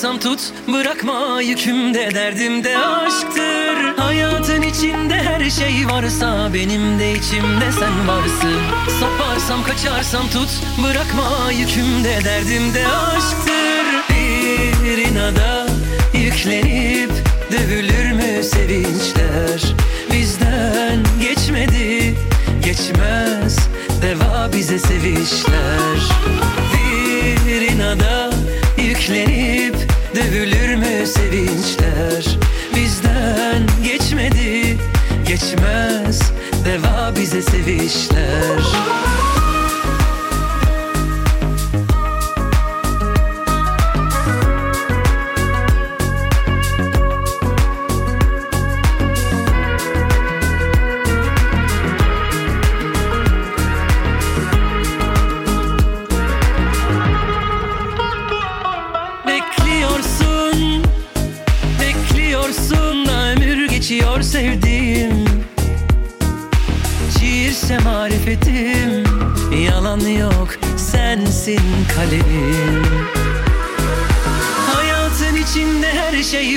Kaçarsam tut Bırakma yükümde derdimde aşktır. Hayatın içinde her şey varsa Benim de içimde sen varsın. Saparsam kaçarsam tut Bırakma yükümde derdimde aşktır. Bir inada yüklenip Dövülür mü sevinçler? Bizden geçmedi Geçmez Deva bize sevişler. Bir inada yüklenip sevinçler Bizden geçmedi. Geçmez Deva bize sevişler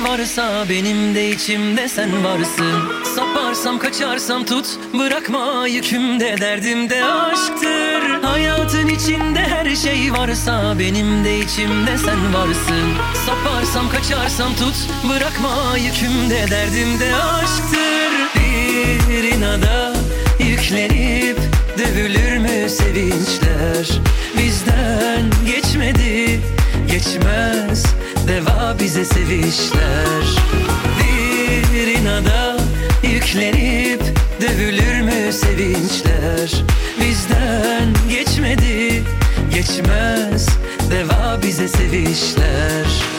varsa Benim de içimde sen varsın. Saparsam kaçarsam tut Bırakma yükümde derdimde aşktır. Hayatın içinde her şey varsa Benim de içimde sen varsın. Saparsam kaçarsam tut Bırakma yükümde derdimde aşktır. Bir inada yüklenip Dövülür mü sevinçler? Bizden geçmedi Geçmez Deva bize sevişler. Bir inada yüklenip Dövülür mü sevinçler? Bizden geçmedi Geçmez Deva bize sevişler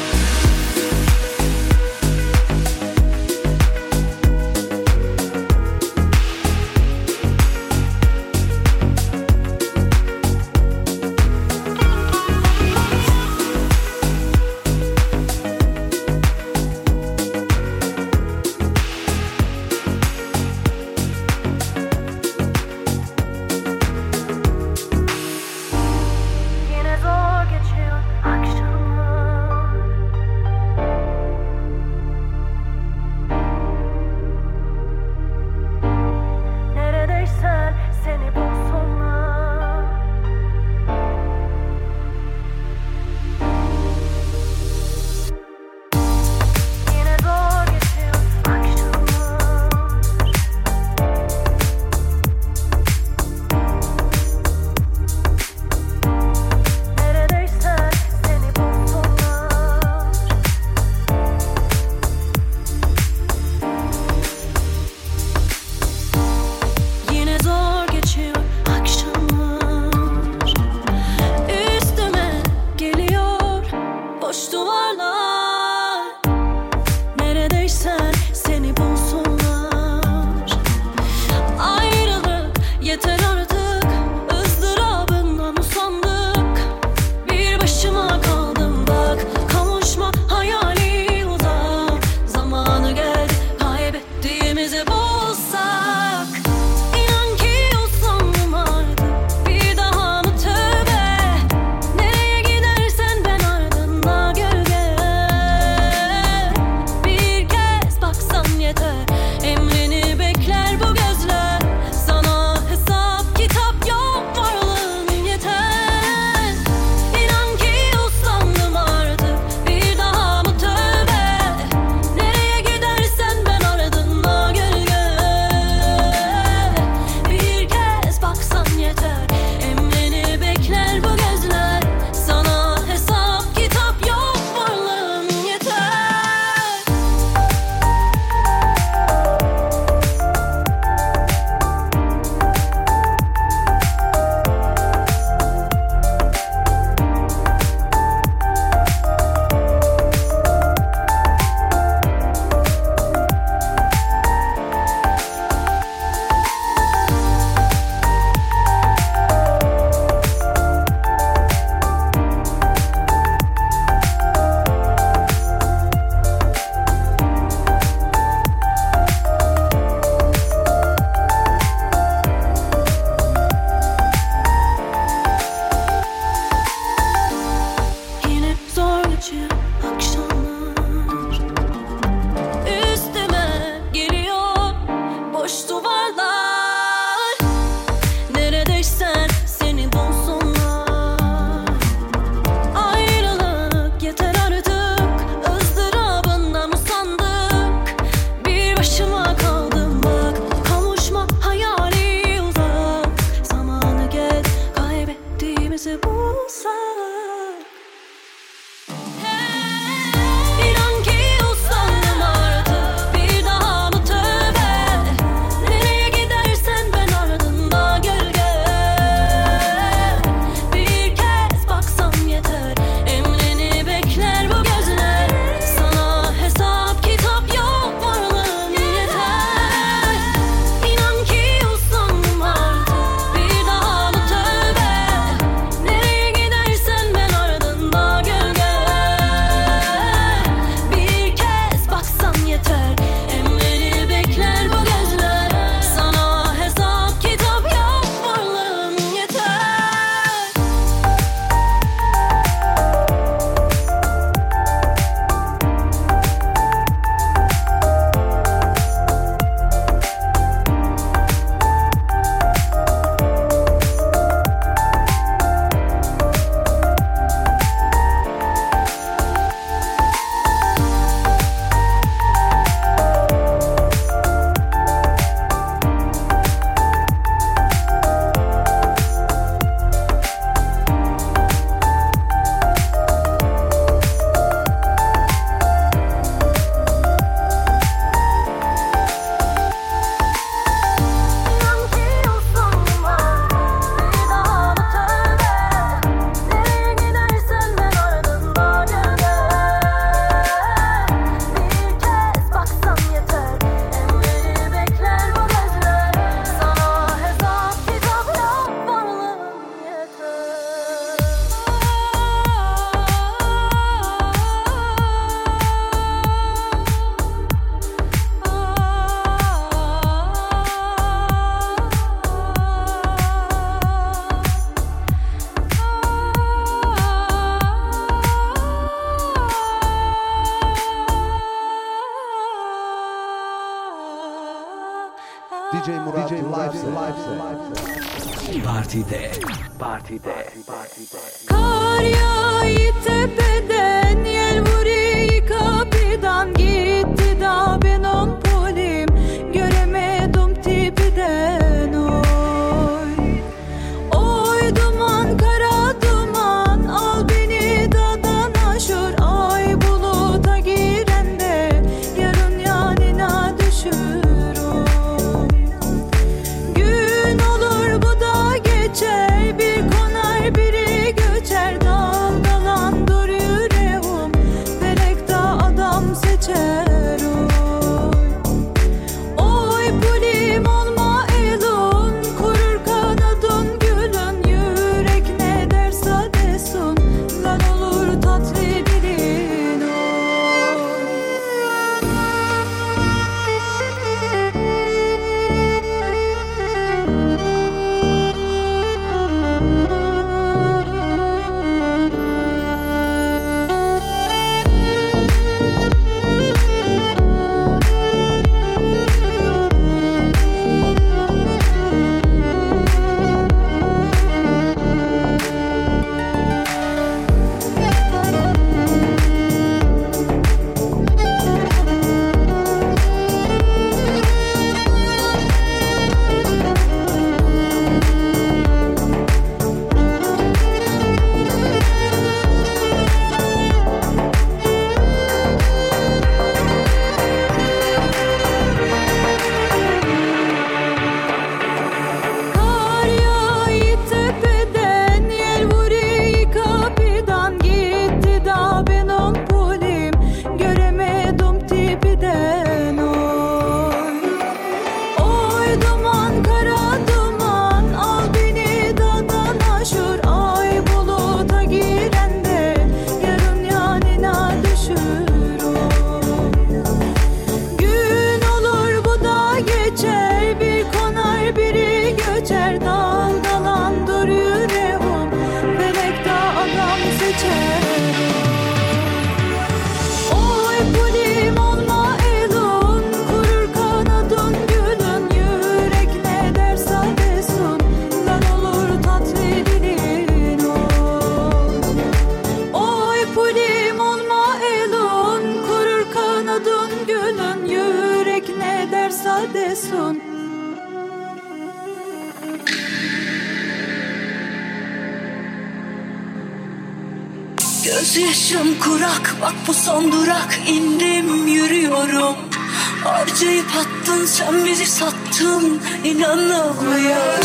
sattın inanamıyorum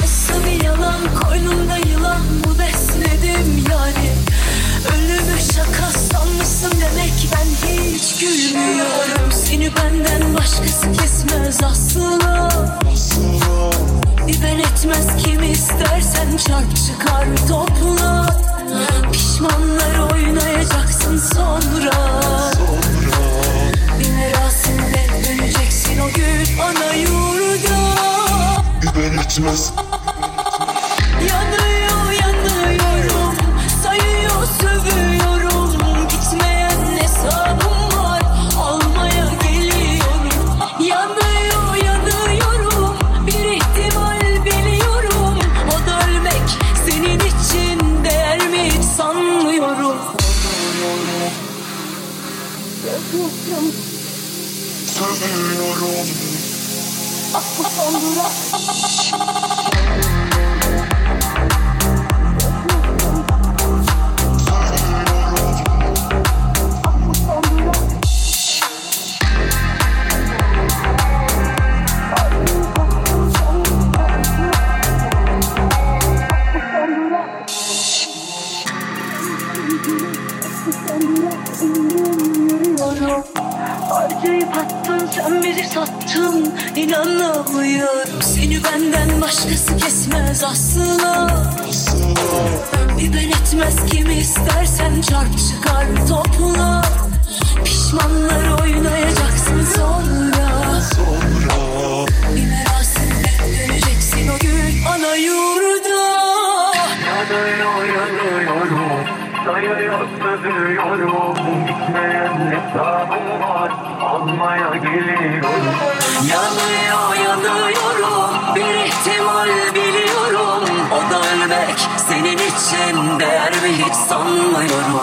Nasıl bir yalan? Koynumda yılan. Mı besledim yani? Ölümü şaka sanmışsın demek ben hiç gülmüyorum. Seni benden başkası kesmez asla Bir ben etmez kim istersen çarp çıkar topla. Pişmanlar oynayacaksın sonra. Bir merasimle döneceksin o gün ana yurda Ben etmez Yanıyor sen bizi sattın inanamıyorum. Seni benden başkası kesmez asla. Bir ben etmez kim istersen çarp çıkar topla. Pişmanlar oynayacaksın sonra. Bir merasimle döneceksin o gün ana yurda. Yanıyor yanıyorum Sayıyor sövüyorum Gitmeyen hesabım var Almaya geliyorum. Yanıyor yanıyorum. Bir ihtimal biliyorum. O da ölmek senin için Değer mi hiç sanmıyorum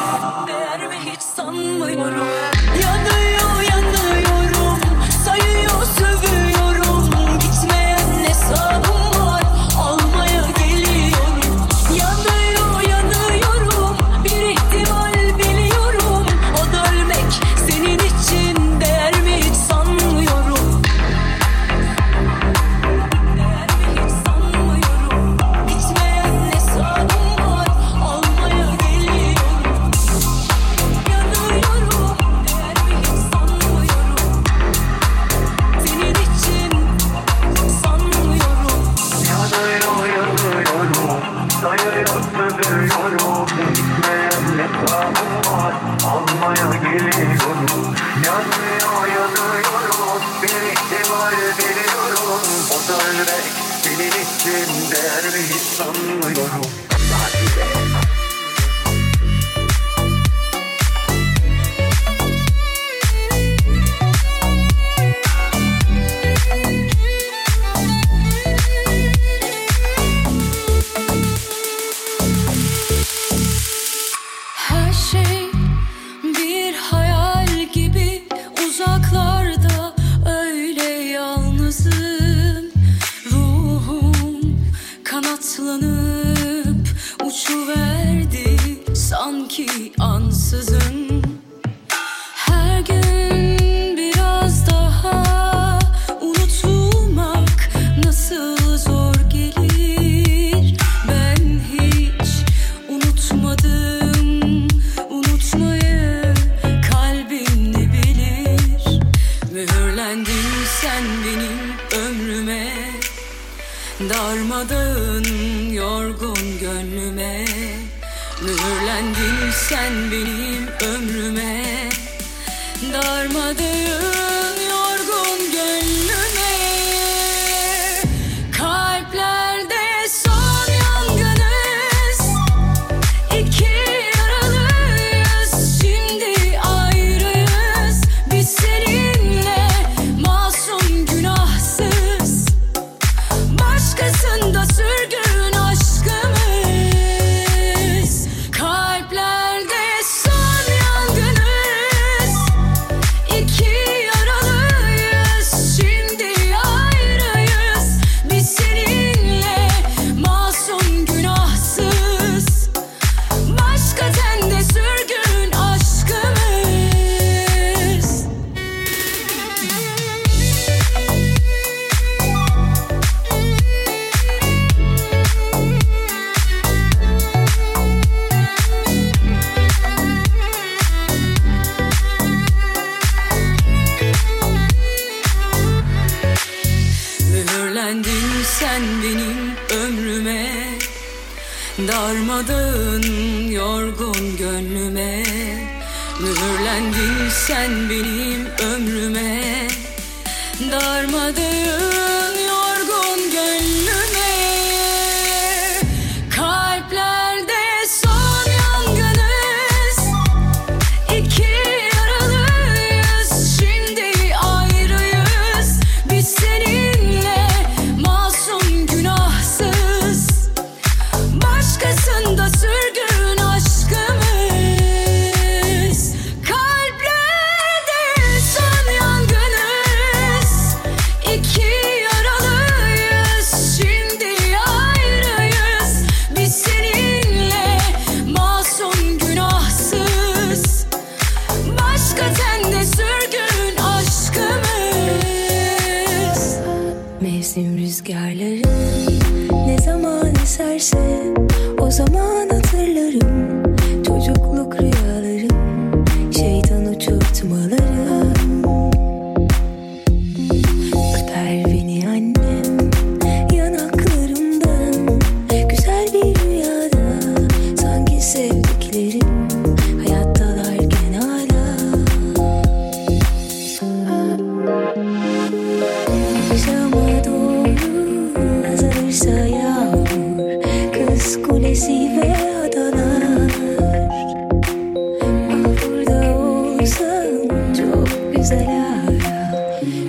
sen benim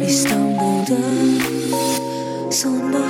we stumbled up so much.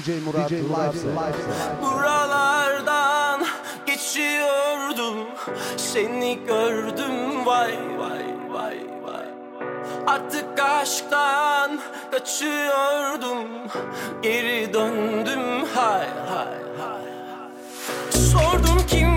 DJ Murat, Live Buralardan geçiyordum. Seni gördüm. Vay vay vay vay. Artık aşktan kaçıyordum. Geri döndüm. Hay hay hay. Sordum kim